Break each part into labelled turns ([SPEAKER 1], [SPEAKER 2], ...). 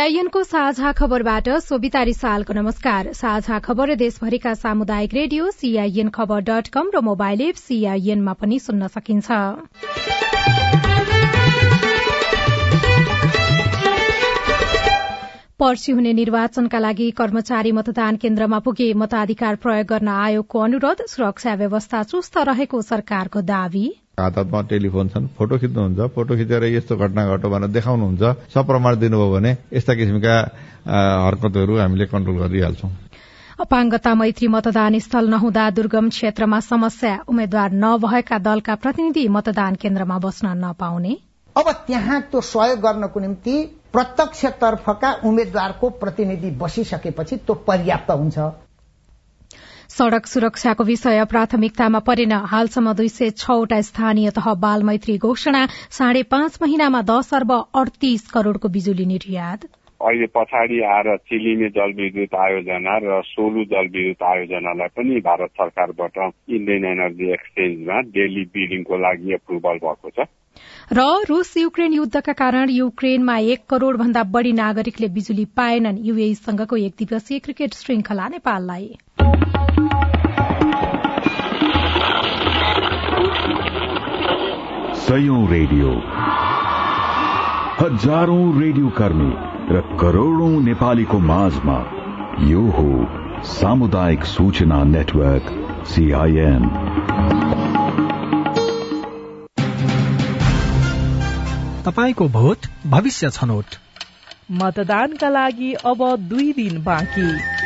[SPEAKER 1] सीआईएनको साझा खबरबाट सोभिता रिसालको नमस्कार। साझा खबर देशभरिका सामुदायिक रेडियो सीआईएन खबर डट कम र मोबाइल एप सीआईएनमा पनि सुन्न सकिन्छ। पर्सि हुने निर्वाचनका लागि कर्मचारी मतदान केन्द्रमा पुगे मताधिकार प्रयोग गर्न आयोगको अनुरोध सुरक्षा व्यवस्था चुस्त रहेको सरकारको दावी।
[SPEAKER 2] हातमा टेलिफोन छन् फोटो खिच्नुहुन्छ फोटो खिचेर यस्तो घटना घटो भनेर देखाउनुहुन्छ सप्रमाण दिनुभयो भने यस्ता किसिमका हरकतहरू हामीले कन्ट्रोल गरिहाल्छौं।
[SPEAKER 1] अपाङ्गता मैत्री मतदान स्थल नहुँदा दुर्गम क्षेत्रमा समस्या उम्मेद्वार नभएका दलका प्रतिनिधि मतदान केन्द्रमा बस्न नपाउने।
[SPEAKER 3] अब त्यहाँ त्यो सहयोग गर्नको निम्ति प्रत्यक्षतर्फका उम्मेद्वारको प्रतिनिधि बसिसकेपछि त्यो पर्याप्त हुन्छ।
[SPEAKER 1] सड़क सुरक्षाको विषय प्राथमिकतामा परेन। हालसम्म दुई सय छवटा स्थानीय तह बाल मैत्री घोषणा साढे पाँच महिनामा दश अर्ब अडतीस करोड़को बिजुली निर्यात।
[SPEAKER 4] अहिले पछाडि आएर चिलिने जलविद्युत आयोजना र सोलु जलविद्युत आयोजनालाई पनि भारत सरकारबाट इन्डियन एनर्जी एक्सचेन्जमा डेली बिडिङको लागि एप्रुभल भएको छ।
[SPEAKER 1] र रूस युक्रेन युद्धका कारण युक्रेनमा एक करोड़ भन्दा बढ़ी नागरिकले बिजुली पाएनन्। युएसँगको एक दिवसीय क्रिकेट श्रृंखला नेपाललाई।
[SPEAKER 5] सयौं रेडियो हजारौं रेडियो कर्मी र करोड़ौं नेपालीको माझमा यो हो सामुदायिक सूचना नेटवर्क सीआईएन
[SPEAKER 6] तपाईँको भोट भविष्य छनौट।
[SPEAKER 7] मतदानका लागि अब दुई दिन बाँकी।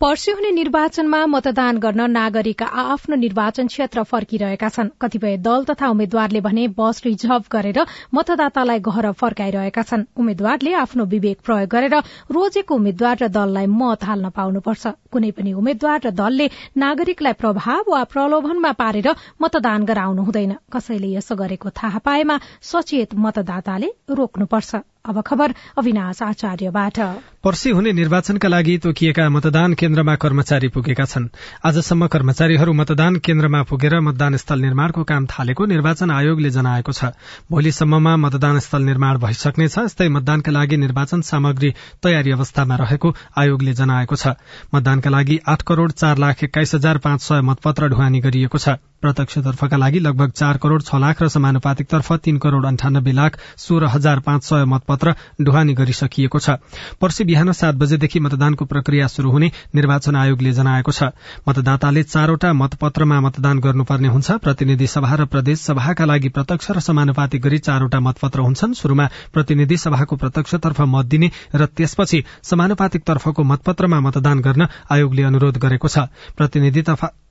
[SPEAKER 1] पर्सि हुने निर्वाचनमा मतदान गर्न नागरिक आफ्नो निर्वाचन क्षेत्र फर्किरहेका छन्। कतिपय दल तथा उम्मेद्वारले भने बस रिजर्भ गरेर मतदातालाई घर फर्काइरहेका छन्। उम्मेद्वारले आफ्नो विवेक प्रयोग गरेर रोजेको उम्मेद्वार र दललाई मत हाल्न पाउनुपर्छ। कुनै पनि उम्मेद्वार र दलले नागरिकलाई प्रभाव वा प्रलोभनमा पारेर मतदान गराउनु हुँदैन। कसैले यसो गरेको थाहा पाएमा सचेत मतदाताले रोक्नुपर्छ। अब खबर अविनाश आचार्यबाट।
[SPEAKER 6] पर्सि हुने निर्वाचनका लागि तोकिएका मतदान केन्द्रमा कर्मचारी पुगेका छन्। आजसम्म कर्मचारीहरू मतदान केन्द्रमा पुगेर मतदान स्थल निर्माणको काम थालेको निर्वाचन आयोगले जनाएको छ। भोलिसम्ममा मतदान स्थल निर्माण भइसक्नेछ यस्तै मतदानका लागि निर्वाचन सामग्री तयारी अवस्थामा रहेको आयोगले जनाएको छ। मतदानका लागि आठ करोड़ चार लाख एक्काइस हजार पाँच सय मतपत्र ढुवानी गरिएको छ। प्रत्यक्षतर्फका लागि लगभग चार करोड़ छ लाख र समानुपातिकतर्फ तीन करोड़ अन्ठानब्बे लाख सोह्र हजार पाँच सय मतपत्र ढुवानी गरिसकिएको छ। पर्सि बिहान सात बजेदेखि मतदानको प्रक्रिया शुरू हुने निर्वाचन आयोगले जनाएको छ। मतदाताले चारवटा मतपत्रमा मतदान गर्नुपर्ने हुन्छ। प्रतिनिधि सभा र प्रदेश सभाका लागि प्रत्यक्ष र समानुपातिक गरी चारवटा मतपत्र हुन्छन्। शुरूमा प्रतिनिधि सभाको प्रत्यक्षतर्फ मत दिने र त्यसपछि समानुपातिक तर्फको मतपत्रमा मतदान गर्न आयोगले अनुरोध गरेको छ।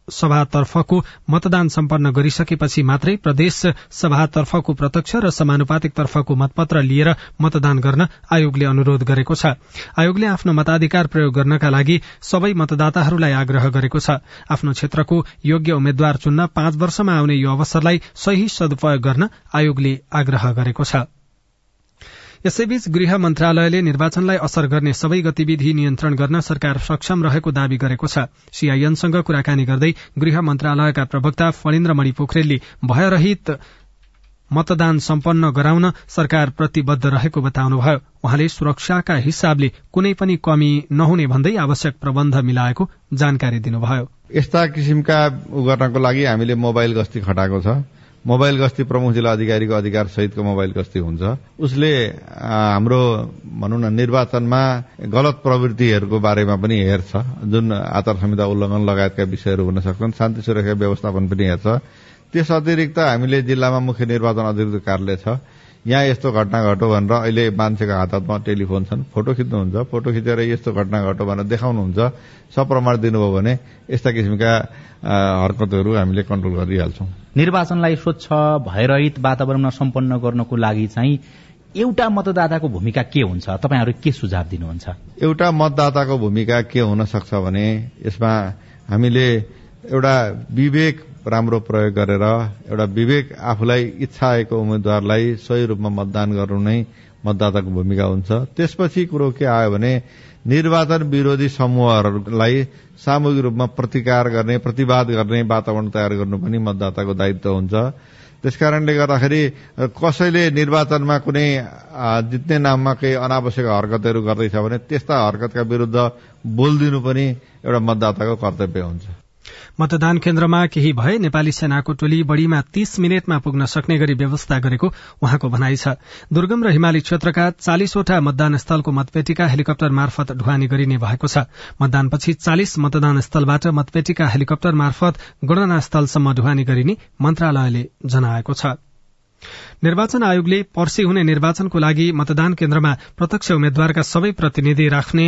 [SPEAKER 6] सभातर्फको मतदान सम्पन्न गरिसकेपछि मात्रै प्रदेश सभातर्फको प्रत्यक्ष र समानुपातिक तर्फको मतपत्र लिएर मतदान गर्न आयोगले अनुरोध गरेको छ। आयोगले आफ्नो मताधिकार प्रयोग गर्नका लागि सबै मतदाताहरूलाई आग्रह गरेको छ। आफ्नो क्षेत्रको योग्य उम्मेद्वार चुन्न पाँच वर्षमा आउने यो अवसरलाई सही सदुपयोग गर्न आयोगले आग्रह गरेको छ। यसैबीच गृह मन्त्रालयले निर्वाचनलाई असर गर्ने सबै गतिविधि नियन्त्रण गर्न सरकार सक्षम रहेको दावी गरेको छ। सीआईएनसँग कुराकानी गर्दै गृह मन्त्रालयका प्रवक्ता फणिन्द्रमणि पोखरेलले भयरहित मतदान सम्पन्न गराउन सरकार प्रतिबद्ध रहेको बताउनुभयो। उहाँले सुरक्षाका हिसाबले कुनै पनि कमी नहुने भन्दै आवश्यक प्रबन्ध मिलाएको जानकारी दिनुभयो।
[SPEAKER 2] यस्ता किसिमका गर्नको लागि हामीले मोबाइल गस्ती खटाएको छ। मोबाइल गस्ती प्रमुख जिल्ला अधिकारीको अधिकार सहितको मोबाइल गस्ती हुन्छ। उसले हाम्रो भनौँ न निर्वाचनमा गलत प्रवृत्तिहरूको बारेमा पनि हेर्छ। जुन आचार संहिता उल्लङ्घन लगायतका विषयहरू हुन सक्छन् शान्ति सुरक्षा व्यवस्थापन पनि हेर्छ। त्यस अतिरिक्त हामीले जिल्लामा मुख्य निर्वाचन अधिकृत कार्यालय छ। यहाँ यस्तो घटना घटो भनेर अहिले मान्छेको हात हातमा टेलिफोन छन्। फोटो खिच्नुहुन्छ फोटो खिचेर यस्तो घटना घटो भनेर देखाउनुहुन्छ। सप्रमाण दिनुभयो भने यस्ता किसिमका हरकतहरू हामीले कन्ट्रोल गरिहाल्छौँ।
[SPEAKER 8] निर्वाचनलाई स्वच्छ भयरहित वातावरणमा सम्पन्न गर्नको लागि चाहिँ एउटा मतदाताको भूमिका के हुन्छ? तपाईँहरू के सुझाव दिनुहुन्छ?
[SPEAKER 2] एउटा मतदाताको भूमिका के हुन सक्छ भने यसमा हामीले एउटा विवेक राम्रो प्रयोग गरेर एउटा विवेक आफूलाई इच्छा आएको उम्मेद्वारलाई सही रूपमा मतदान गर्नु नै मतदाताको भूमिका हुन्छ। त्यसपछि कुरो के आयो भने निर्वाचन विरोधी समूहहरूलाई सामूहिक रूपमा प्रतिकार गर्ने प्रतिवाद गर्ने वातावरण तयार गर्नु पनि मतदाताको दायित्व हुन्छ। त्यसकारणले गर्दाखेरि कसैले निर्वाचनमा कुनै जित्ने नाममा केही अनावश्यक हरकतहरू गर्दैछ भने त्यस्ता हरकतका विरूद्ध बोलिदिनु पनि एउटा मतदाताको कर्तव्य हुन्छ।
[SPEAKER 6] मतदान केन्द्रमा केही भए नेपाली सेनाको टोली बढ़ीमा तीस मिनटमा पुग्न सक्ने गरी व्यवस्था गरेको उहाँको भनाइ छ। दुर्गम र हिमाली क्षेत्रका चालिसवटा मतदान स्थलको मतपेटिका हेलिकप्टर मार्फत ढुवानी गरिने भएको छ। मतदानपछि चालिस मतदान स्थलबाट मतपेटिका हेलिकप्टर मार्फत गणना स्थलसम्म ढुवानी गरिने मन्त्रालयले जनाएको छ। निर्वाचन आयोगले पर्सि हुने निर्वाचनको लागि मतदान केन्द्रमा प्रत्यक्ष उम्मेद्वारका सबै प्रतिनिधि राख्ने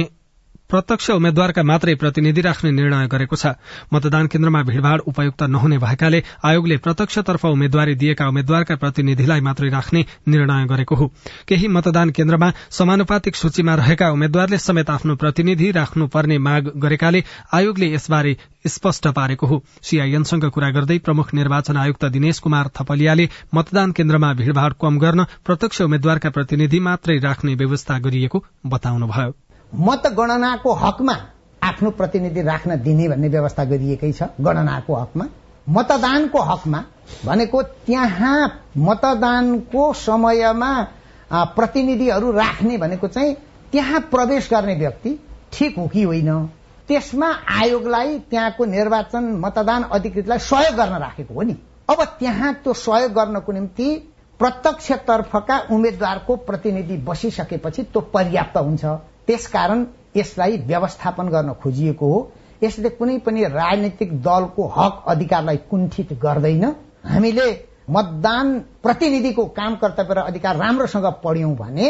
[SPEAKER 6] प्रत्यक्ष उम्मेद्वारका मात्रै प्रतिनिधि राख्ने निर्णय गरेको छ। मतदान केन्द्रमा भीड़भाड़ उपयुक्त नहुने भएकाले आयोगले प्रत्यक्षतर्फ उम्मेद्वारी दिएका उम्मेद्वारका प्रतिनिधिलाई मात्रै राख्ने निर्णय गरेको हो। केही मतदान केन्द्रमा समानुपातिक सूचीमा रहेका उम्मेद्वारले समेत आफ्नो प्रतिनिधि राख्नुपर्ने माग गरेकाले आयोगले यसबारे स्पष्ट पारेको हो। सीआईएनसँग कुरा गर्दै प्रमुख निर्वाचन आयुक्त दिनेश कुमार थपलियाले मतदान केन्द्रमा भीड़भाड़ कम गर्न प्रत्यक्ष उम्मेद्वारका प्रतिनिधि मात्रै राख्ने व्यवस्था गरिएको बताउनुभयो।
[SPEAKER 3] मतगणनाको हकमा आफ्नो प्रतिनिधि राख्न दिने भन्ने व्यवस्था गरिएकै छ गणनाको हकमा। मतदानको हकमा भनेको त्यहाँ मतदानको समयमा प्रतिनिधिहरू राख्ने भनेको चाहिँ त्यहाँ प्रवेश गर्ने व्यक्ति ठिक हो कि होइन? त्यसमा आयोगलाई त्यहाँको निर्वाचन मतदान अधिकृतलाई सहयोग गर्न राखेको हो नि। अब त्यहाँ त्यो सहयोग गर्नको निम्ति प्रत्यक्षतर्फका उम्मेद्वारको प्रतिनिधि बसिसकेपछि त्यो पर्याप्त हुन्छ। त्यसकारण यसलाई व्यवस्थापन गर्न खोजिएको हो। यसले कुनै पनि राजनैतिक दलको हक अधिकारलाई कुण्ठित गर्दैन। हामीले मतदान प्रतिनिधिको काम कर्तव्य र अधिकार राम्रोसँग पढ्यौं भने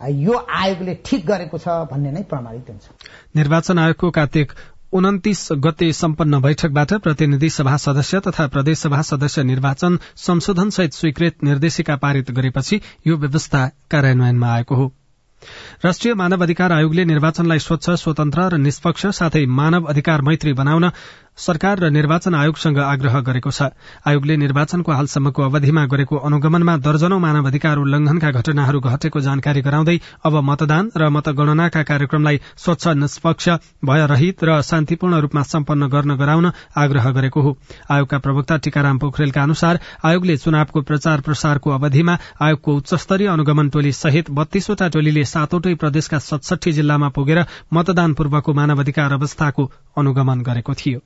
[SPEAKER 3] यो आयोगले ठिक गरेको छ भन्ने नै प्रमाणित हुन्छ।
[SPEAKER 6] निर्वाचन आयोगको कार्तिक उन्तिस गते सम्पन्न बैठकबाट प्रतिनिधि सभा सदस्य तथा प्रदेशसभा सदस्य निर्वाचन संशोधन सहित स्वीकृत निर्देशिका पारित गरेपछि यो व्यवस्था कार्यान्वयनमा आएको हो। राष्ट्रिय मानव अधिकार आयोगले निर्वाचनलाई स्वच्छ स्वतन्त्र र निष्पक्ष साथै मानव अधिकार मैत्री बनाउन सरकार र निर्वाचन आयोगसँग आग्रह गरेको छ। आयोगले निर्वाचनको हालसम्मको अवधिमा गरेको अनुगमनमा दर्जनौ मानव अधिकार उल्लंघनका घटनाहरू घटेको जानकारी गराउँदै अब मतदान र मतगणनाका कार्यक्रमलाई स्वच्छ निष्पक्ष भयरहित र शान्तिपूर्ण रूपमा सम्पन्न गर्न गराउन आग्रह गरेको हो। आयोगका प्रवक्ता टीकाराम पोखरेलका अनुसार आयोगले चुनावको प्रचार प्रसारको अवधिमा आयोगको उच्चस्तरीय अनुगमन टोली सहित बत्तीसवटा टोलीले सातवटै प्रदेशका सतसठी जिल्लामा पुगेर मतदान पूर्वको मानवाधिकार अवस्थाको अनुगमन गरेको थियो।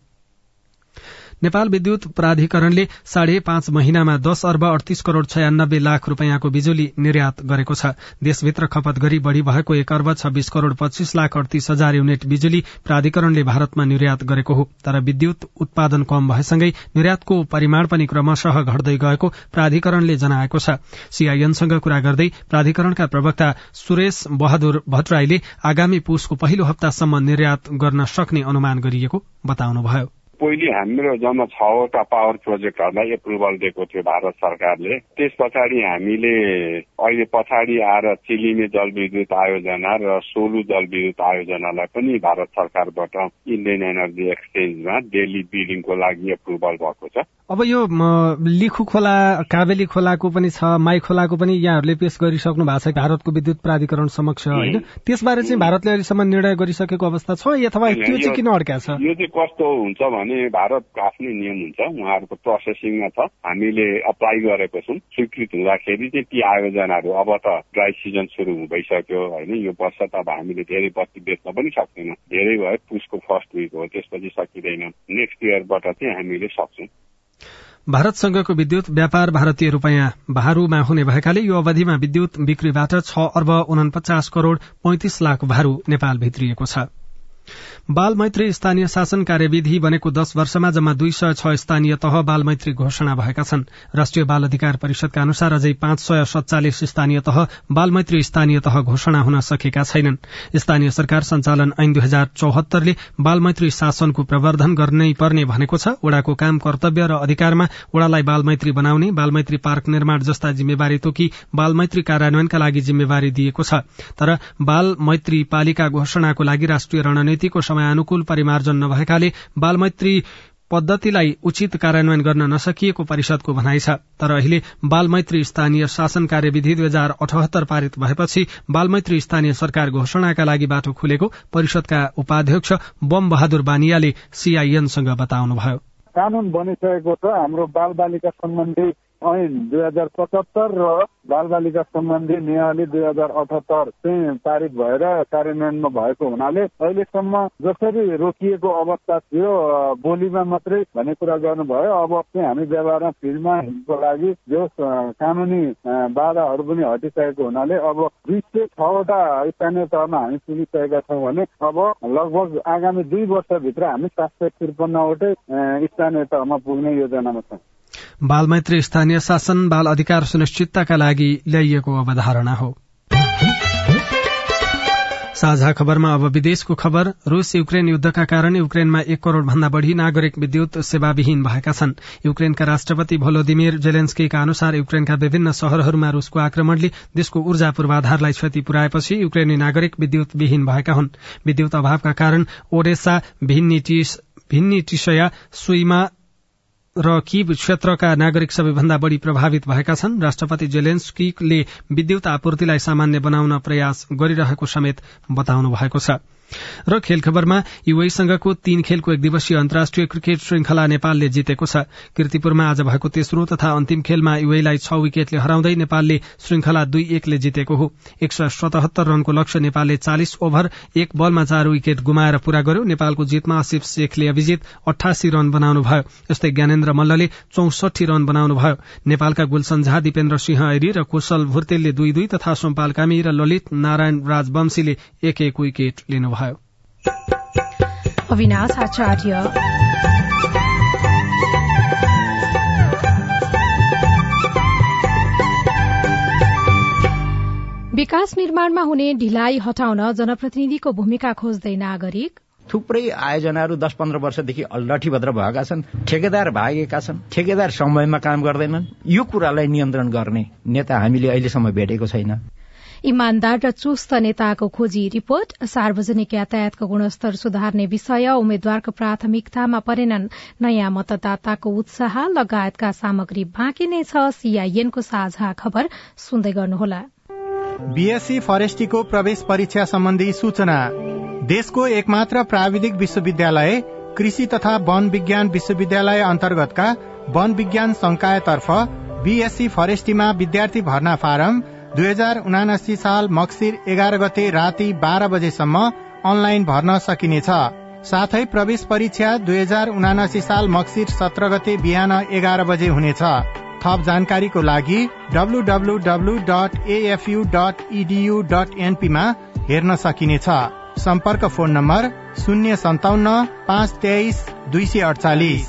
[SPEAKER 6] नेपाल विद्युत प्राधिकरणले साढे पाँच महिनामा दश अर्ब अडतीस करोड़ छयानब्बे लाख रूपियाँको बिजुली निर्यात गरेको छ। देशभित्र खपत गरी बढ़ी भएको एक अर्ब छब्बीस करोड़ पच्चीस लाख अडतीस हजार युनिट बिजुली प्राधिकरणले भारतमा निर्यात गरेको हो। तर विद्युत उत्पादन कम भएसँगै निर्यातको परिमाण पनि क्रमशः घट्दै गएको प्राधिकरणले जनाएको छ। सीआईएनसँग कुरा गर्दै प्राधिकरणका प्रवक्ता सुरेश बहादुर भट्टराईले आगामी पुसको पहिलो हप्तासम्म निर्यात गर्न सक्ने अनुमान गरिएको बताउनुभयो।
[SPEAKER 4] पहिले हाम्रो जम्मा छवटा पावर प्रोजेक्टहरूलाई एप्रुभल दिएको थियो भारत सरकारले। त्यस पछाडि हामीले अहिले पछाडि आएर चिलिने जलविद्युत आयोजना र सोलु जलविद्युत आयोजनालाई पनि भारत सरकारबाट इन्डियन एनर्जी एक्सचेन्जमा डेली बिडिङको लागि एप्रुभल भएको छ।
[SPEAKER 6] अब यो लिखु खोला काबेली खोलाको पनि छ माई खोलाको पनि यहाँहरूले पेश गरिसक्नु भएको छ भारतको विद्युत प्राधिकरण समक्ष होइन? त्यसबारे चाहिँ भारतले अहिलेसम्म निर्णय गरिसकेको अवस्था छ अथवा त्यो चाहिँ किन अड्का छ?
[SPEAKER 4] यो चाहिँ कस्तो हुन्छ भने भने भारतको आफ्नै नियम हुन्छ उहाँहरूको प्रोसेसिङमा छ। हामीले अप्लाई गरेको छौँ। स्वीकृत हुँदाखेरि चाहिँ ती आयोजनाहरू अब त ड्राई सिजन सुरु भइसक्यो होइन? यो वर्ष त अब हामीले धेरै बत्ती बेच्न पनि सक्दैनौँ। धेरै भयो पुसको फर्स्ट विक हो त्यसपछि सकिँदैन। नेक्स्ट इयरबाट चाहिँ हामीले सक्छौँ।
[SPEAKER 6] भारतसँगको विद्युत व्यापार भारतीय रूपियाँ भारूमा हुने भएकाले यो अवधिमा विद्युत बिक्रीबाट छ अर्ब उनपचास करोड़ पैंतिस लाख भारू नेपाल भित्रिएको छ। बाल मैत्री स्थानीय शासन कार्यविधि बनेको दश वर्षमा जम्मा दुई सय छ स्थानीय तह बाल मैत्री घोषणा भएका छन्। राष्ट्रिय बाल अधिकार परिषदका अनुसार अझै पाँच सय सत्तालिस स्थानीय तह बाल मैत्री स्थानीय तह घोषणा हुन सकेका छैनन्। स्थानीय सरकार संचालन ऐन दुई हजार चौहत्तरले बाल मैत्री शासनको प्रवर्धन गर्नै पर्ने भनेको छ। वडाको काम कर्तव्य र अधिकारमा वडालाई बाल मैत्री बनाउने बाल मैत्री पार्क निर्माण जस्ता जिम्मेवारी तोकी बाल मैत्री कार्यान्वयनका लागि जिम्मेवारी दिएको छ। तर बाल मैत्री पालिका घोषणाको लागि राष्ट्रिय रणनीतिको समयानुकूल परिमार्जन नभएकाले बालमैत्री पद्धतिलाई उचित कार्यान्वयन गर्न नसकिएको परिषदको भनाइ छ। तर अहिले बालमैत्री स्थानीय शासन कार्यविधि दुई हजार अठहत्तर पारित भएपछि बालमैत्री स्थानीय सरकार घोषणाका लागि बाटो खुलेको परिषदका उपाध्यक्ष बम बहादुर बानियाले सीआईएनसँग बताउनुभयो।
[SPEAKER 9] कानून बनिसकेको छ। हाम्रो बाल बालिका सम्बन्धी ऐन दुई हजार पचहत्तर र बाल बालिका सम्बन्धी नियावली दुई हजार अठहत्तर चाहिँ पारित भएर कार्यान्वयनमा भएको हुनाले अहिलेसम्म जसरी रोकिएको अवस्था थियो बोलीमा मात्रै भन्ने कुरा गर्नुभयो। अब चाहिँ हामी व्यवहारमा फिल्डमा हिँड्नको लागि जो कानुनी बाधाहरू पनि हटिसकेको हुनाले अब दुई सय छवटा स्थानीय तहमा हामी पुगिसकेका छौँ भने अब लगभग आगामी दुई वर्षभित्र हामी सात सय त्रिपन्नवटै स्थानीय तहमा पुग्ने योजनामा छौँ।
[SPEAKER 6] बालमैत्री स्थानीय शासन बाल अधिकार सुनिश्चितताका लागि ल्याइएको अवधारणा हो। साझा खबरमा अब विदेशको खबर रूस युक्रेन युद्धका कारण युक्रेनमा एक करोड़ भन्दा बढ़ी नागरिक विद्युत सेवाविहीन भएका छन्। युक्रेनका राष्ट्रपति भोलोदिमिर जेलेन्स्कीका अनुसार युक्रेनका विभिन्न शहरहरूमा रूसको आक्रमणले देशको ऊर्जा पूर्वाधारलाई क्षति पुर्याएपछि युक्रेनी नागरिक विद्युत विहीन भएका हुन्। विद्युत अभावका कारण ओडेसा भिन्नी टिसया सुइमा र किब क्षेत्रका नागरिक सबैभन्दा बढ़ी प्रभावित भएका छन्। राष्ट्रपति जेलेन्स्कीले विद्युत आपूर्तिलाई सामान्य बनाउन प्रयास गरिरहेको समेत बताउनु भएको छ। र खेल खबरमा युएसँगको तीन खेलको एक दिवसीय अन्तर्राष्ट्रिय क्रिकेट श्रृंखला नेपालले जितेको छ। किर्तिपुरमा आज भएको तेस्रो तथा अन्तिम खेलमा युएलाई छ विकेटले हराउँदै नेपालले श्रृंखला दुई एकले जितेको हो। एक सय सतहत्तर रनको लक्ष्य नेपालले चालिस ओभर एक बलमा चार विकेट गुमाएर पूरा गर्यो। नेपालको जितमा आसिफ शेखले अभिजित अठासी रन बनाउनुभयो। यस्तै ज्ञानेन्द्र मल्लले चौसठी रन बनाउनुभयो। नेपालका गुलसन झा दिपेन्द्र सिंह ऐरी र कुशल भुर्तेलले दुई दुई तथा सोमपाल कामी र ललित नारायण राजवंशीले एक एक विकेट लिनुभयो।
[SPEAKER 1] अविनाश आचार्य। विकास निर्माणमा हुने ढिलाइ हटाउन जनप्रतिनिधिको भूमिका खोज्दै नागरिक।
[SPEAKER 10] थुप्रै आयोजनाहरू दस पन्ध्र वर्षदेखि लठीभद्र भएका छन् ठेकेदार भागेका छन् ठेकेदार समयमा काम गर्दैनन्। यो कुरालाई नियन्त्रण गर्ने नेता हामीले अहिलेसम्म भेटेको छैन।
[SPEAKER 1] इमान्दार र चुस्त नेताको खोजी रिपोर्ट सार्वजनिक यातायातको गुणस्तर सुधार्ने विषय उम्मेद्वारको प्राथमिकतामा परेनन् नयाँ मतदाताको उत्साह लगायतका सामग्री बाँकी नै छ सीआईएनको साझा खबर सुन्दै गर्नुहोला।
[SPEAKER 11] बीएससी फरेस्टीको प्रवेश परीक्षा सम्बन्धी सूचना। देशको एकमात्र प्राविधिक विश्वविद्यालय कृषि तथा वन विज्ञान विश्वविद्यालय अन्तर्गतका वन विज्ञान संकायतर्फ बीएससी फरेस्टीमा विद्यार्थी भर्ना फारम दुई हजार उनासी साल मक्सिर एघार गते राति बाह्र बजेसम्म अनलाइन भर्न सकिनेछ। साथै प्रवेश परीक्षा दुई हजार उनासी साल मक्सिर सत्र गते बिहान एघार बजे हुनेछ। थप जानकारीको लागि W dot AFU dot EDU dot एनपीमा हेर्न सकिनेछ। सम्पर्क फोन नम्बर शून्य सन्ताउन्न पाँच तेइस दुई सय अडचालिस।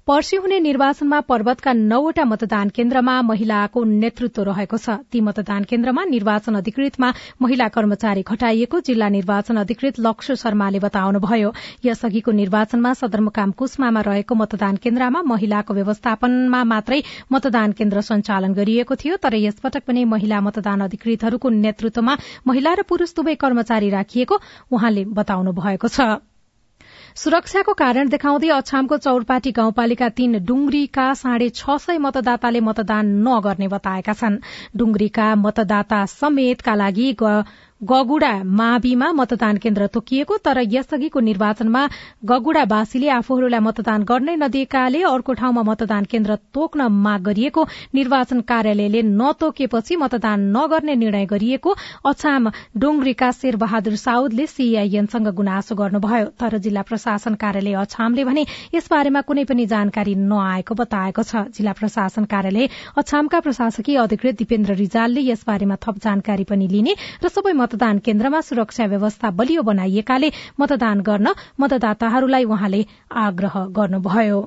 [SPEAKER 1] पर्सि हुने निर्वाचनमा पर्वतका नौवटा मतदान केन्द्रमा महिलाको नेतृत्व रहेको छ। ती मतदान केन्द्रमा निर्वाचन अधिकृतमा महिला कर्मचारी घटाइएको जिल्ला निर्वाचन अधिकृत लक्ष्य शर्माले बताउनुभयो। यसअघिको निर्वाचनमा सदरमुकाम कुष्मामा रहेको मतदान केन्द्रमा महिलाको व्यवस्थापनमा मात्रै मतदान केन्द्र सञ्चालन गरिएको थियो तर यसपटक पनि महिला मतदान अधिकृतहरूको नेतृत्वमा महिला र पुरूष दुवै कर्मचारी राखिएको उहाँले बताउनु भएको छ। सुरक्षाको कारण देखाउँदै अछामको चौरपाटी गाउँपालिका तीन डुङ्ग्रीका साढे छ सय मतदाताले मतदान नगर्ने बताएका छन्। डुङ्ग्रीका मतदाता समेतका लागि गगुडा माविमा मतदान केन्द्र तोकिएको तर यसअघिको निर्वाचनमा गगुडावासीले आफूहरूलाई मतदान गर्नै नदिएकाले अर्को ठाउँमा मतदान केन्द्र तोक्न माग गरिएको निर्वाचन कार्यालयले नतोकेपछि मतदान नगर्ने निर्णय गरिएको अछाम डोंग्रीका शेरबहादुर साउदले सीआईएनसँग गुनासो गर्नुभयो। तर जिल्ला प्रशासन कार्यालय अछामले भने यसबारेमा कुनै पनि जानकारी नआएको बताएको छ। जिल्ला प्रशासन कार्यालय अछामका प्रशासकीय अधिकृत दिपेन्द्र रिजालले यसबारेमा थप जानकारी पनि लिने र सबै मतदान केन्द्रमा सुरक्षा व्यवस्था बलियो बनाइएकाले मतदान गर्न मतदाताहरूलाई उहाँले आग्रह गर्नुभयो।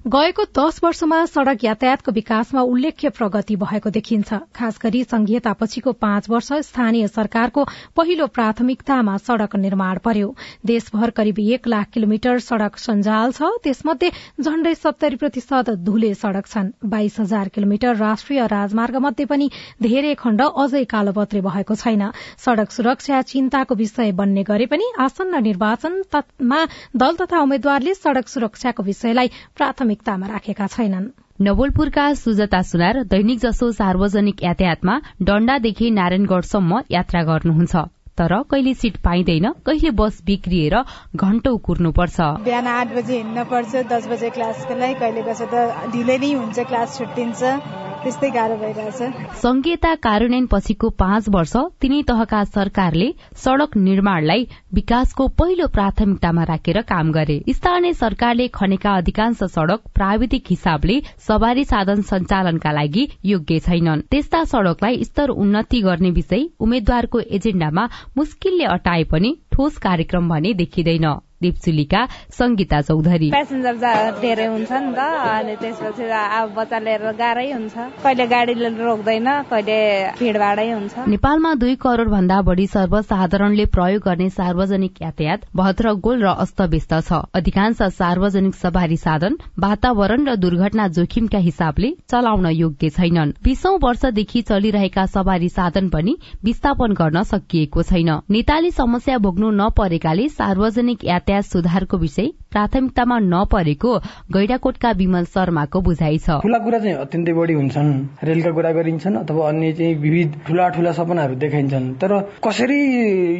[SPEAKER 1] गएको दश वर्षमा सड़क यातायातको विकासमा उल्लेख्य प्रगति भएको देखिन्छ। खास गरी संघीयतापछिको पाँच वर्ष स्थानीय सरकारको पहिलो प्राथमिकतामा सड़क निर्माण पर्यो। देशभर करिब एक लाख किलोमिटर सड़क सञ्जाल छ। त्यसमध्ये झण्डै सत्तरी प्रतिशत धुले सड़क छन्। बाइस हजार किलोमिटर राष्ट्रिय राजमार्ग मध्ये पनि धेरै खण्ड अझै कालोपत्रे भएको छैन। सड़क सुरक्षा चिन्ताको विषय बन्ने गरे पनि आसन्न निर्वाचनमा दल तथा उम्मेद्वारले सड़क सुरक्षाको विषयलाई प्राथमिक प्राथमिकतामा राखेका छैनन्।
[SPEAKER 12] नवलपुरका सुजता सुनार दैनिक जसो सार्वजनिक यातायातमा डण्डादेखि नारायणगढ़सम्म यात्रा गर्नुहुन्छ। तर कहिले सीट पाइँदैन कहिले बस बिग्रिएर घण्टौ कुर्नुपर्छ।
[SPEAKER 13] बिहान आठ बजे हिँड्न पर्छ दस बजे क्लासको लागि कहिले कसो त ढिलै नै हुन्छ क्लास छुट्टिन्छ त्यस्तै गाह्रो भइरहेछ।
[SPEAKER 12] संघीयता कार्यान्वयन पछिको पाँच वर्ष तिनै तहका सरकारले सड़क निर्माणलाई विकासको पहिलो प्राथमिकतामा राखेर काम गरे। स्थानीय सरकारले खनेका अधिकांश सड़क प्राविधिक हिसाबले सवारी साधन सञ्चालनका लागि योग्य छैनन्। त्यस्ता सड़कलाई स्तर उन्नति गर्ने विषय उम्मेद्वारको एजेण्डामा मुस्किलले अटाए पनि ठोस कार्यक्रम भने देखिँदैन। दिप्चुलीका संगीता चौधरी।
[SPEAKER 14] प्यासेन्जर धेरै हुन्छ नि त अनि त्यसपछि अब बच्चा लिएर गाह्रै हुन्छ। कहिले गाडीले रोक्दैन कहिले भिडभाडै हुन्छ।
[SPEAKER 12] नेपालमा दुई करोड़ भन्दा बढ़ी सर्वसाधारणले प्रयोग गर्ने सार्वजनिक यातायात भद्र गोल र अस्तव्यस्त छ। अधिकांश सार्वजनिक सवारी साधन वातावरण र दुर्घटना जोखिमका हिसाबले चलाउन योग्य छैनन्। बीसौं वर्षदेखि चलिरहेका सवारी साधन पनि विस्थापन गर्न सकिएको छैन। नेताले समस्या भोग्नु नपरेकाले सार्वजनिक यातायात यातायात सुधारको विषय प्राथमिकतामा नपरेको गैडाकोटका विमल शर्माको बुझाइ छ।
[SPEAKER 15] ठूला कुरा चाहिँ अत्यन्तै बढी हुन्छन्। रेलका कुरा गरिन्छन् अथवा अन्य चाहिँ विविध ठूला ठूला सपनाहरू देखाइन्छन्। तर कसरी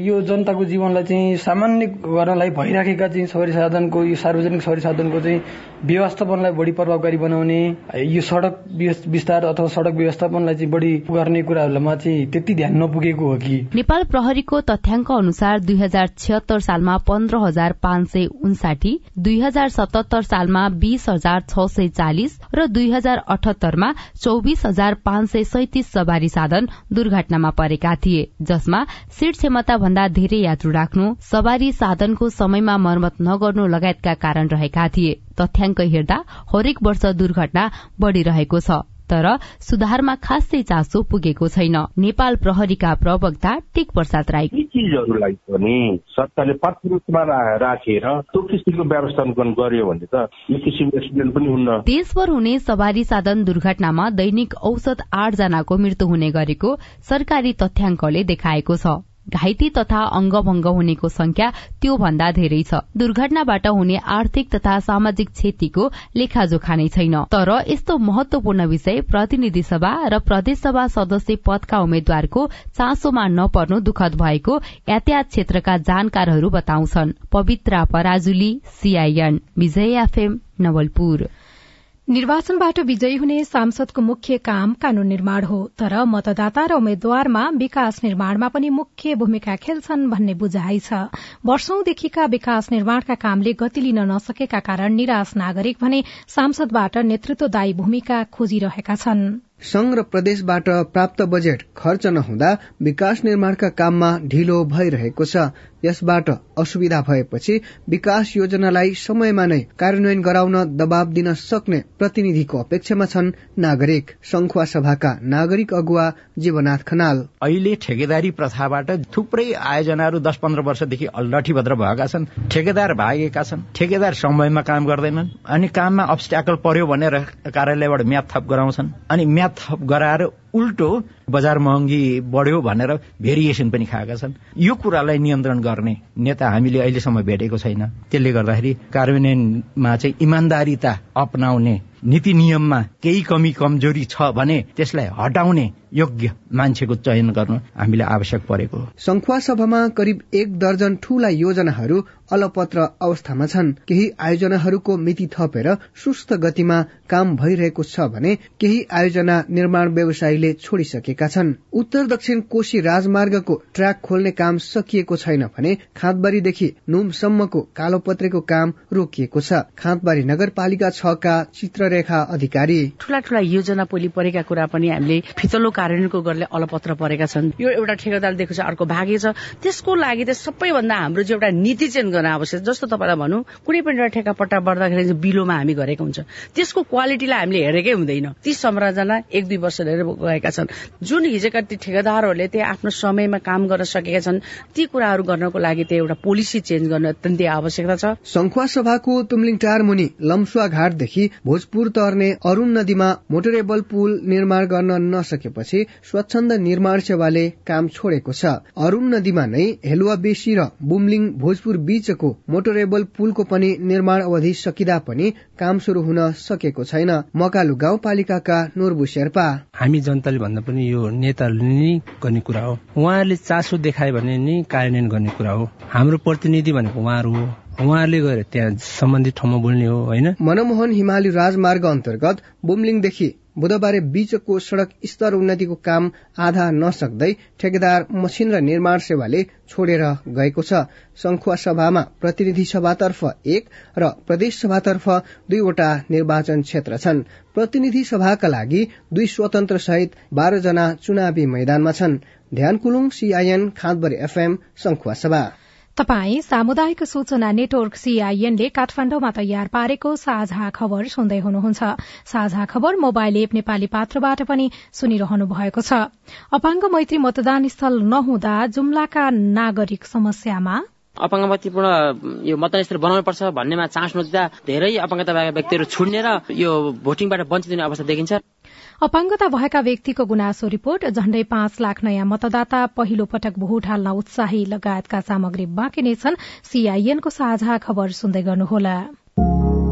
[SPEAKER 15] यो जनताको जीवनलाई चाहिँ सामान्य गर्नलाई भइराखेका चाहिँ सवारी साधनको यो सार्वजनिक सवारी साधनको चाहिँ व्यवस्थापनलाई बढी प्रभावकारी बनाउने यो सड़क विस्तार अथवा सड़क व्यवस्थापनलाई चाहिँ बढी गर्ने कुराहरूमा चाहिँ त्यति ध्यान नपुगेको हो कि?
[SPEAKER 12] नेपाल प्रहरीको तथ्याङ्क अनुसार दुई हजार सालमा पन्ध्र हजार पाँच सय उन्साठी दुई हजार सतहत्तर सालमा बीस हजार छ सय चालिस र दुई हजार अठहत्तरमा चौबिस हजार पाँच सय सैतिस सवारी साधन दुर्घटनामा परेका थिए जसमा सीट क्षमता भन्दा धेरै यात्रु राख्नु सवारी साधनको समयमा मर्मत नगर्नु लगायतका कारण रहेका थिए। तथ्याङ्क हेर्दा हरेक वर्ष दुर्घटना बढ़िरहेको छ। तर सुधारमा खासै चासो पुगेको छैन। नेपाल प्रहरीका प्रवक्ता टेक प्रसाद राई
[SPEAKER 16] यी चिजहरूलाई पनि सरकारले प्राथमिकतामा राखेर त्यो किसिमको व्यवस्थापन गर्यो भने त यो किसिमको एक्सिडेन्ट पनि हुन्न।
[SPEAKER 12] देशभर हुने सवारी साधन दुर्घटनामा दैनिक औसत आठ जनाको मृत्यु हुने गरेको सरकारी तथ्याङ्कले देखाएको छ। घाइते तथा अङ्गभंग हुनेको संख्या त्यो भन्दा धेरै छ। दुर्घटनाबाट हुने आर्थिक तथा सामाजिक क्षतिको लेखाजोखा नै छैन। तर यस्तो महत्वपूर्ण विषय प्रतिनिधि सभा र प्रदेशसभा सदस्य पदका उम्मेद्वारको चासोमा नपर्नु दुखद भएको यातायात क्षेत्रका जानकारहरू बताउँछन्। Pabitra Parajuli CIN Bijay FM Nawalpur.
[SPEAKER 1] निर्वाचनबाट विजयी हुने सांसदको मुख्य काम कानून निर्माण हो तर मतदाता र उम्मेद्वारमा विकास निर्माणमा पनि मुख्य भूमिका खेल्छन् भन्ने बुझाइ छ। वर्षौंदेखिका विकास निर्माणका कामले गति लिन नसकेका कारण निराश नागरिक भने सांसदबाट नेतृत्वदायी भूमिका खोजिरहेका छनृ।
[SPEAKER 17] संघ र प्रदेशबाट प्राप्त बजेट खर्च नहुँदा विकास निर्माणका काममा ढिलो भइरहेको छ। यसबाट असुविधा भएपछि विकास योजनालाई समयमा नै कार्यान्वयन गराउन दबाव दिन सक्ने प्रतिनिधिको अपेक्षामा छन् नागरिक। संखुवा सभाका नागरिक अगुवा जीवनाथ खनाल।
[SPEAKER 10] अहिले ठेकेदारी प्रथाबाट थुप्रै आयोजनाहरू दस पन्ध्र वर्षदेखि लठीभद्र भएका छन्। ठेकेदार भागेका छन्। ठेकेदार समयमा काम गर्दैनन् अनि काममा अब्सट्याकल पर्यो भनेर कार्यालयबाट म्याद थप गराउँछन्। अनि थप गराएर उल्टो बजार महँगी बढ्यो भनेर भेरिएसन पनि खाएका छन्। यो कुरालाई नियन्त्रण गर्ने नेता हामीले अहिलेसम्म भेटेको छैन। त्यसले गर्दाखेरि कार्यान्वयनमा चाहिँ इमान्दारिता अप्नाउने नीति नियममा केही कमी कमजोरी छ भने त्यसलाई हटाउने योग्य मान्छेको चयन गर्न हामीले आवश्यक परेको
[SPEAKER 17] संखुवा सभामा करिब एक दर्जन ठूला योजनाहरू अलपत्र अवस्थामा छन्। केही आयोजनाहरूको मिति थपेर सुस्त गतिमा काम भइरहेको छ भने केही आयोजना निर्माण व्यवसायीले छोडिसकेका छन्। उत्तर दक्षिण कोशी राजमार्गको ट्र्याक खोल्ने काम सकिएको छैन भने खाँदबारीदेखि नुमसम्मको कालोपत्रेको काम रोकिएको छ। खाँदबारी नगरपालिका छका चित्ररेखा अधिकारी।
[SPEAKER 18] ठूला ठूला योजना पोली परेका कुरा पनि हामीले फितलो कार्यान्वयनको गर्ने अलपत्र परेका छन्। यो एउटा ठेकेदार दिएको छ अर्को छ। त्यसको लागि त सबैभन्दा हाम्रो चाहिँ एउटा नीति चेन्ज गर्न आवश्यक जस्तो तपाईँलाई भनौँ कुनै पनि एउटा ठेकापट्टा बढ्दाखेरि बिलोमा हामी गरेको हुन्छ। त्यसको क्वालिटीलाई हामीले हेरेकै हुँदैन। ती संरचना एक दुई वर्ष लिएर गएका छन्। जुन हिजोका ती ठेकेदारहरूले त्यहाँ आफ्नो समयमा काम गर्न सकेका छन् ती कुराहरू गर्नको लागि त्यहाँ एउटा पोलिसी चेन्ज गर्न अत्यन्तै आवश्यकता छ।
[SPEAKER 17] संखुवा सभाको तुमलिङ टार मुनि लम्सुवा घाटदेखि भोजपुर तर्ने अरूण नदीमा मोटरेबल पुल निर्माण गर्न नसकेपछि स्वच्छन्द निर्माण सेवाले काम छोडेको छ। अरूण नदीमा नै हेलुवा बेसी र बुमलिङ भोजपुर बीचको मोटरेबल पुलको पनि निर्माण अवधि सकिँदा पनि काम शुरू हुन सकेको छैन। मकालु गाउँपालिकाका नूरबु शेर्पा।
[SPEAKER 19] हामी जनताले भन्दा पनि यो नेताहरूले नै गर्ने कुरा हो। उहाँहरूले चासो देखायो भने नि कार्यान्वयन गर्ने कुरा हो। हाम्रो प्रतिनिधि भनेको उहाँहरू हो। उहाँहरूले गएर त्यहाँ सम्बन्धित ठाउँमा बोल्ने हो होइन?
[SPEAKER 17] मनमोहन हिमाली राजमार्ग अन्तर्गत बुमलिङदेखि बुधबार बीचको सड़क स्तर उन्नतिको काम आधा नसक्दै ठेकेदार मसिन र निर्माण सेवाले छोडेर गएको छ। संखुवा सभामा प्रतिनिधि सभातर्फ एक र प्रदेश सभातर्फ दुईवटा निर्वाचन क्षेत्र छन्। प्रतिनिधि सभाका लागि दुई स्वतन्त्र सहित बाह्र जना चुनावी मैदानमा छन्। Dhyan Kulung CIN Khandbari FM Sankhuwasabha.
[SPEAKER 1] तपाई सामुदायिक सूचना नेटवर्क सीआईएनले काठमाण्डुमा तयार पारेको साझा खबर सुन्दै हुनुहुन्छ। साझा खबर मोबाइल एप नेपाली पात्रबाट पनि सुनिरहनु भएको छ। अपाङ्ग मैत्री मतदान स्थल नहुँदा जुम्लाका नागरिक समस्यामा?
[SPEAKER 20] अपाङ्गमतिपूर्ण यो मतदान स्थल बनाउनु पर्छ भन्नेमा चान्स नदिँदा धेरै अपाङ्गता भएका व्यक्तिहरू छुड्ने र यो भोटिङबाट वञ्चित हुने अवस्था देखिन्छ।
[SPEAKER 1] अपाङ्गता भएका व्यक्तिको गुनासो रिपोर्ट झण्डै पाँच लाख नयाँ मतदाता पहिलो पटक भोट हाल्न उत्साही लगायतका सामग्री बाँकी नै छन्। सीआईएनको साझा खबर सुन्दै गर्नुहोला।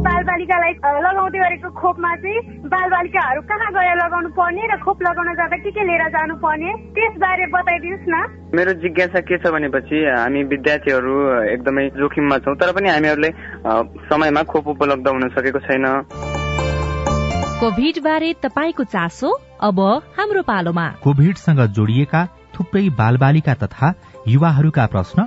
[SPEAKER 21] बालबालिकालाई लगाउँदै गरेको खोपमा चाहिँ बालबालिकाहरू कहाँ गएर लगाउनु पर्ने र खोप लगाउन जाँदा के के लिएर जानु पर्ने त्यसबारे बताइदिनुहोस् न।
[SPEAKER 22] मेरो जिज्ञासा के छ भनेपछि हामी विद्यार्थीहरू एकदमै जोखिममा छौँ तर पनि हामीहरूले समयमा खोप उपलब्ध हुन सकेको छैन।
[SPEAKER 23] कोभिड बारे तपाईँको चासो अब हाम्रो पालोमा।
[SPEAKER 8] कोभिडसँग जोडिएका थुप्रै बालबालिका तथा युवाहरूका प्रश्न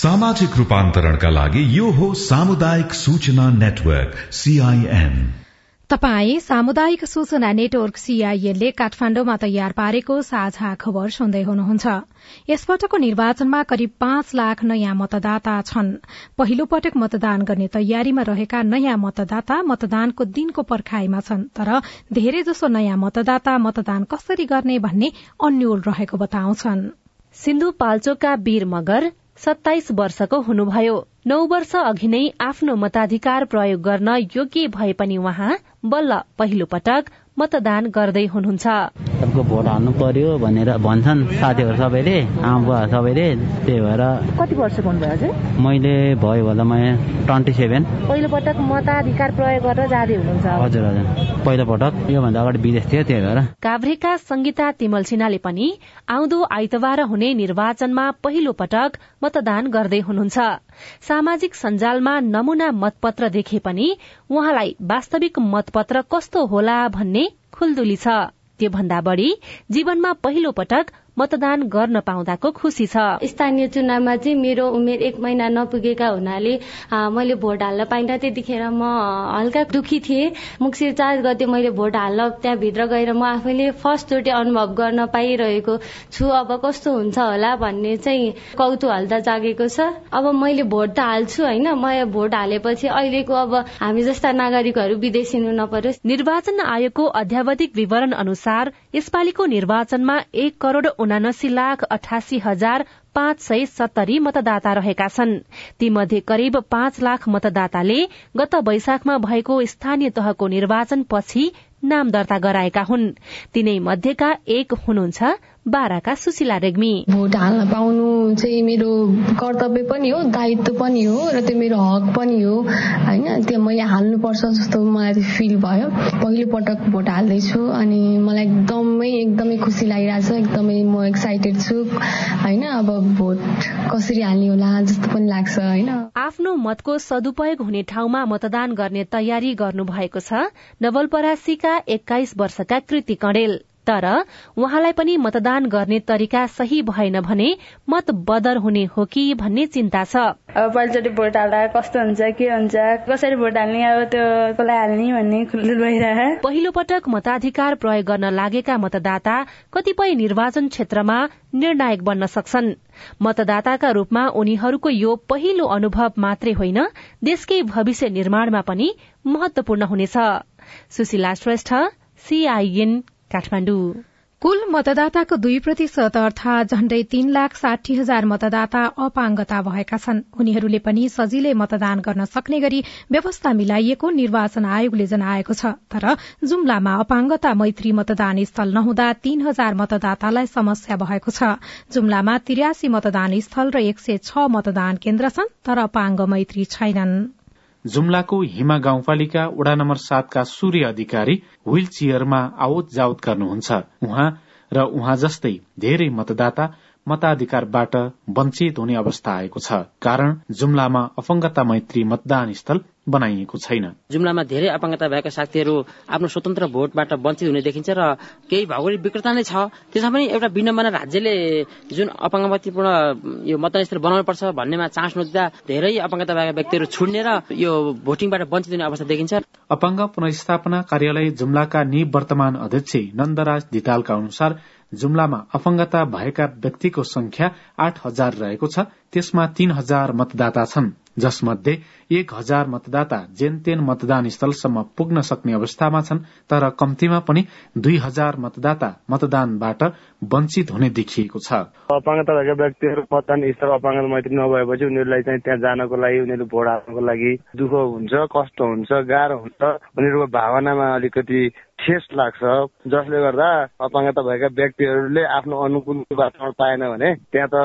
[SPEAKER 24] सामाजिक रूपान्तरणका लागि यो हो सामुदायिक सूचना नेटवर्क सीआईएन
[SPEAKER 1] तपाई सामुदायिक सूचना नेटवर्क सीआईएनले काठमाण्डुमा तयार पारेको साझा खबर सुन्दै हुनुहुन्छ। यसपटकको निर्वाचनमा करिब पाँच लाख नयाँ मतदाता छन्। पहिलो पटक मतदान गर्ने तयारीमा रहेका नयाँ मतदाता मतदानको दिनको पर्खाईमा छन् तर धेरै जसो नयाँ मतदाता मतदान कसरी गर्ने भन्ने अन्यल रहेको बताउँछन्।
[SPEAKER 23] सिन्धुपाल्चोकका वीर मगर सत्ताइस वर्षको हुनुभयो। नौ वर्ष अघि नै आफ्नो मताधिकार प्रयोग गर्न योग्य भए पनि उहाँ बल्ल पहिलो पटक मतदान गर्दै हुनुहुन्छ।
[SPEAKER 25] सबको भोट हाल्नु पर्यो भनेर भन्छन् साथीहरू सबैले आमा सबैले त्यही भएर
[SPEAKER 23] कति वर्ष भन्नुभयो हजुर
[SPEAKER 25] मैले भयो होला म ट्वेन्टी सेभेन।
[SPEAKER 23] पहिलो पटक मताधिकार प्रयोग गरेर जाँदै हुनुहुन्छ
[SPEAKER 25] हजुर हजुर। पहिलो पटक योभन्दा अगाडि विदेश थियो त्यही भएर।
[SPEAKER 23] काभ्रेका संगीता तिमल सिन्हाले पनि आउँदो आइतबार हुने निर्वाचनमा पहिलो पटक मतदान गर्दै हुनुहुन्छ। सामाजिक सञ्जालमा नमूना मतपत्र देखे पनि उहाँलाई वास्तविक मतपत्र कस्तो होला भन्ने खुल्दुली छ। त्यो भन्दा बढ़ी जीवनमा पहिलो पटक मतदान गर्न पाउँदाको खुशी छ।
[SPEAKER 26] स्थानीय चुनावमा चाहिँ मेरो उमेर एक महिना नपुगेका हुनाले मैले भोट हाल्न पाइनँ। त्यतिखेर म हल्का दुखी थिएँ। मुक्सिर चार गते मैले भोट हाल्न त्यहाँभित्र गएर म आफैले फर्स्टचोटि अनुभव गर्न पाइरहेको छु। अब कस्तो हुन्छ होला भन्ने चाहिँ कौतूहल त जागेको छ। अब मैले भोट त हाल्छु होइन। म भोट हालेपछि अहिलेको अब हामी जस्ता नागरिकहरू विदेशिनु नपरोस्।
[SPEAKER 23] निर्वाचन आयोगको अध्यावधिक विवरण अनुसार यसपालिको निर्वाचनमा एक करोड़ उनासी लाख अठासी हजार पाँच सय सत्तरी मतदाता रहेका छन्। तीमध्ये करिब पाँच लाख मतदाताले गत वैशाखमा भएको स्थानीय तहको निर्वाचन पछि नाम दर्ता गराएका हुन्। तिनै मध्येका एक हुनुहुन्छ बाह्रका सुशीला रेग्मी।
[SPEAKER 27] भोट हाल्न पाउनु चाहिँ मेरो कर्तव्य पनि हो दायित्व पनि हो र त्यो मेरो हक पनि हो होइन? त्यो मैले हाल्नुपर्छ जस्तो मलाई फिल भयो। पहिलो पटक भोट हाल्दैछु अनि मलाई एकदमै एकदमै खुसी लागिरहेछ एकदमै म एक्साइटेड छु होइन? अब भोट कसरी हाल्ने होला जस्तो पनि लाग्छ होइन?
[SPEAKER 23] आफ्नो मतको सदुपयोग हुने ठाउँमा मतदान गर्ने तयारी गर्नु भएको छ। नवलपरासीका एक्काइस वर्षका कृति कणेल। तर उहाँलाई पनि मतदान गर्ने तरिका सही भएन भने मत बदर हुने हो कि भन्ने चिन्ता छ।
[SPEAKER 28] अब पहिलोचोटि भोट हाल्दा कस्तो हुन्छ के हुन्छ कसरी भोट हाल्ने अब त्यो कसलाई हाल्ने भन्ने भइरह।
[SPEAKER 23] पहिलो पटक मताधिकार प्रयोग गर्न लागेका मतदाता कतिपय निर्वाचन क्षेत्रमा निर्णायक बन्न सक्छन्। मतदाताका रूपमा उनीहरूको यो पहिलो अनुभव मात्रै होइन देशकै भविष्य निर्माणमा पनि महत्वपूर्ण हुनेछ। सुशीला श्रेष्ठ सीआईएन काठमाडौँ।
[SPEAKER 1] कुल मतदाताको दुई प्रतिशत अर्थात झण्डै तीन लाख साठी हजार मतदाता अपाङ्गता भएका छन्। उनीहरूले पनि सजिलै मतदान गर्न सक्ने गरी व्यवस्था मिलाइएको निर्वाचन आयोगले जनाएको छ। तर जुम्लामा अपाङ्गता मैत्री मतदान स्थल नहुँदा तीन हजार मतदातालाई समस्या भएको छ। जुम्लामा त्रियासी मतदान स्थल र एक सय छ मतदान केन्द्र छन् तर अपाङ्ग मैत्री छैनन्।
[SPEAKER 29] जुम्लाको हिमा गाउँपालिका वडा नम्बर सातका सूर्य अधिकारी व्हील चेयरमा आवत जावत गर्नुहुन्छ। उहाँ र उहाँ जस्तै धेरै मतदाता मताधिकारबाट वञ्चित हुने अवस्था आएको छ। कारण जुम्लामा अफंगता मैत्री मतदान स्थल बनाइएको छैन।
[SPEAKER 20] जुम्लामा धेरै अपाङ्गता भएका साथीहरू आफ्नो स्वतन्त्र भोटबाट वञ्चित हुने देखिन्छ र केही भौगोलिक विकृता नै छ। त्यसमा पनि एउटा विनम्बना राज्यले जुन अपाङ्गमतीपूर्ण यो मतदान स्थल बनाउनु पर्छ भन्नेमा चान्स नदिँदा धेरै अपाङ्गता भएका व्यक्तिहरू छुड्ने र यो भोटिङबाट वञ्चित हुने अवस्था देखिन्छ।
[SPEAKER 29] अपाङ्ग पुनर्स्थापना कार्यालय जुम्लाका निवर्तमान अध्यक्ष नन्दराज धितालका अनुसार जुम्लामा अपाङ्गता भएका व्यक्तिको संख्या आठ हजार रहेको छ त्यसमा तीन हजार मतदाता छन्। जसमध्ये एक हजार मतदाता जेनतेन मतदान स्थलसम्म पुग्न सक्ने अवस्थामा छन् तर कम्तीमा पनि दुई हजार मतदाता मतदानबाट वञ्चित हुने देखिएको छ।
[SPEAKER 30] अपाङ्गता भएका व्यक्तिहरू मतदान स्थल अपाङ्गता मैत्री नभएपछि उनीहरूलाई चाहिँ त्यहाँ जानको लागि उनीहरू भोट हाल्नको लागि दुःख हुन्छ कष्ट हुन्छ गाह्रो हुन्छ। उनीहरूको भावनामा अलिकति ठेस लाग्छ। जसले गर्दा अपाङ्गता भएका व्यक्तिहरूले आफ्नो अनुकूल वातावरण पाएन भने त्यहाँ त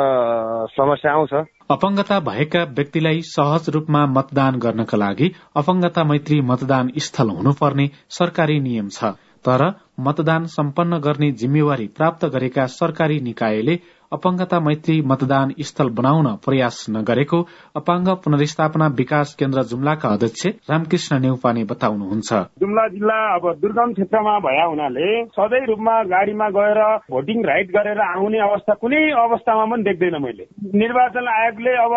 [SPEAKER 30] समस्या आउँछ।
[SPEAKER 29] अपाङ्गता भएका व्यक्तिलाई सहज रूपमा मतदान गर्नका लागि अपाङ्गता मैत्री मतदान स्थल हुनुपर्ने सरकारी नियम छ। तर मतदान सम्पन्न गर्ने जिम्मेवारी प्राप्त गरेका सरकारी निकायले अपाङ्गता मैत्री मतदान स्थल बनाउन प्रयास नगरेको अपाङ्ग पुनर्स्थापना विकास केन्द्र जुम्लाका अध्यक्ष रामकृष्ण नेउपाने बताउनुहुन्छ।
[SPEAKER 31] जुम्ला जिल्ला अब दुर्गम क्षेत्रमा भया हुनाले सधैँ रूपमा गाडीमा गएर भोटिङ राइट गरेर आउने अवस्था कुनै अवस्थामा पनि देख्दैन मैले। निर्वाचन आयोगले अब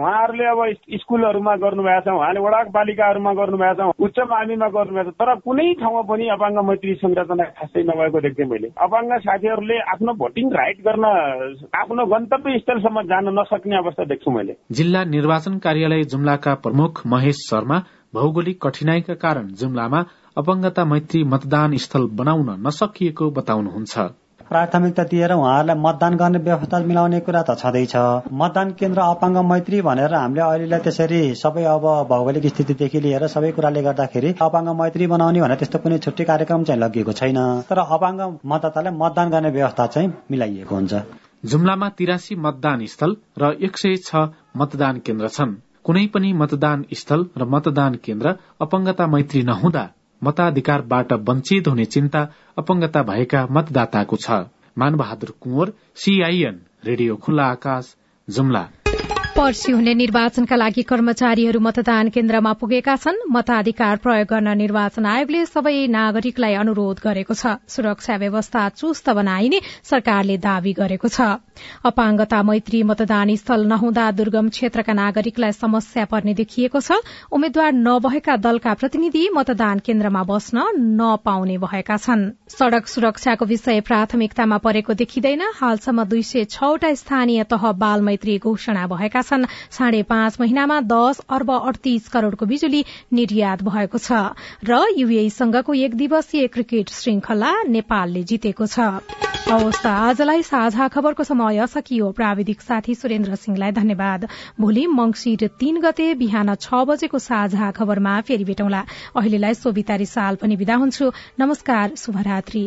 [SPEAKER 31] उहाँहरूले अब स्कुलहरूमा गर्नुभएको छ उहाँले वडा पालिकाहरूमा गर्नुभएको छ उच्च माविमा गर्नुभएको छ तर कुनै ठाउँमा पनि अपाङ्ग मैत्री संरचना खासै नभएको देख्थेँ मैले। अपाङ्ग साथीहरूले आफ्नो भोटिङ राइट गर्न आफ्नो गन्तव्य स्थलसम्म जान नसक्ने अवस्था देख्छु मैले।
[SPEAKER 29] जिल्ला निर्वाचन कार्यालय जुम्लाका प्रमुख महेश शर्मा भौगोलिक कठिनाईका कारण जुम्लामा अपंगता मैत्री मतदान स्थल बनाउन नसकिएको बताउनुहुन्छ।
[SPEAKER 32] प्राथमिकता दिएर उहाँहरूलाई मतदान गर्ने व्यवस्था मिलाउने कुरा त छँदैछ। मतदान केन्द्र अपाङ्ग मैत्री भनेर हामीले अहिलेलाई त्यसरी सबै अब भौगोलिक स्थितिदेखि लिएर सबै कुराले गर्दाखेरि अपाङ्ग मैत्री बनाउने भने त्यस्तो कुनै छुट्टै कार्यक्रम चाहिँ लगिएको छैन। तर अपाङ्ग मतदातालाई मतदान गर्ने व्यवस्था चाहिँ मिलाइएको हुन्छ।
[SPEAKER 29] जुम्लामा तिरासी मतदान स्थल र एक सय छ मतदान केन्द्र छन्। कुनै पनि मतदान स्थल र मतदान केन्द्र अपाङ्गता मैत्री नहुँदा मताधिकारबाट वञ्चित हुने चिन्ता अपंगता भएका मतदाताको छ। मानबहादुर कुँवर सीआईएन रेडियो खुल्ला आकाश जुम्ला।
[SPEAKER 1] पर्सि हुने निर्वाचनका लागि कर्मचारीहरू मतदान केन्द्रमा पुगेका छन्। मताधिकार प्रयोग गर्न निर्वाचन आयोगले सबै नागरिकलाई अनुरोध गरेको छ। सुरक्षा व्यवस्था चुस्त बनाइने सरकारले दावी गरेको छ। अपाङ्गता मैत्री मतदान स्थल नहुँदा दुर्गम क्षेत्रका नागरिकलाई समस्या पर्ने देखिएको छ। उम्मेद्वार नभएका दलका प्रतिनिधि मतदान केन्द्रमा बस्न नपाउने भएका छन्। सड़क सुरक्षाको विषय प्राथमिकतामा परेको देखिँदैन। हालसम्म दुई सय छवटा स्थानीय तह बाल मैत्री घोषणा भएका छन् साढे पाँच महिनामा दस अर्ब अडतीस करोड़को बिजुली निर्यात भएको छ र युएसँगको एक दिवसीय क्रिकेट श्रृंखला नेपालले जितेको छ। हवस् आजलाई साझा खबरको समय सकियो। प्राविधिक साथी सुरेन्द्र सिंहलाई धन्यवाद। भोलि मंगिर तीन गते बिहान छ बजेको साझा खबरमा फेरि भेटौँला। अहिलेलाई सोभितारी साल पनि विदा हुन्छु। नमस्कार शुभरात्री।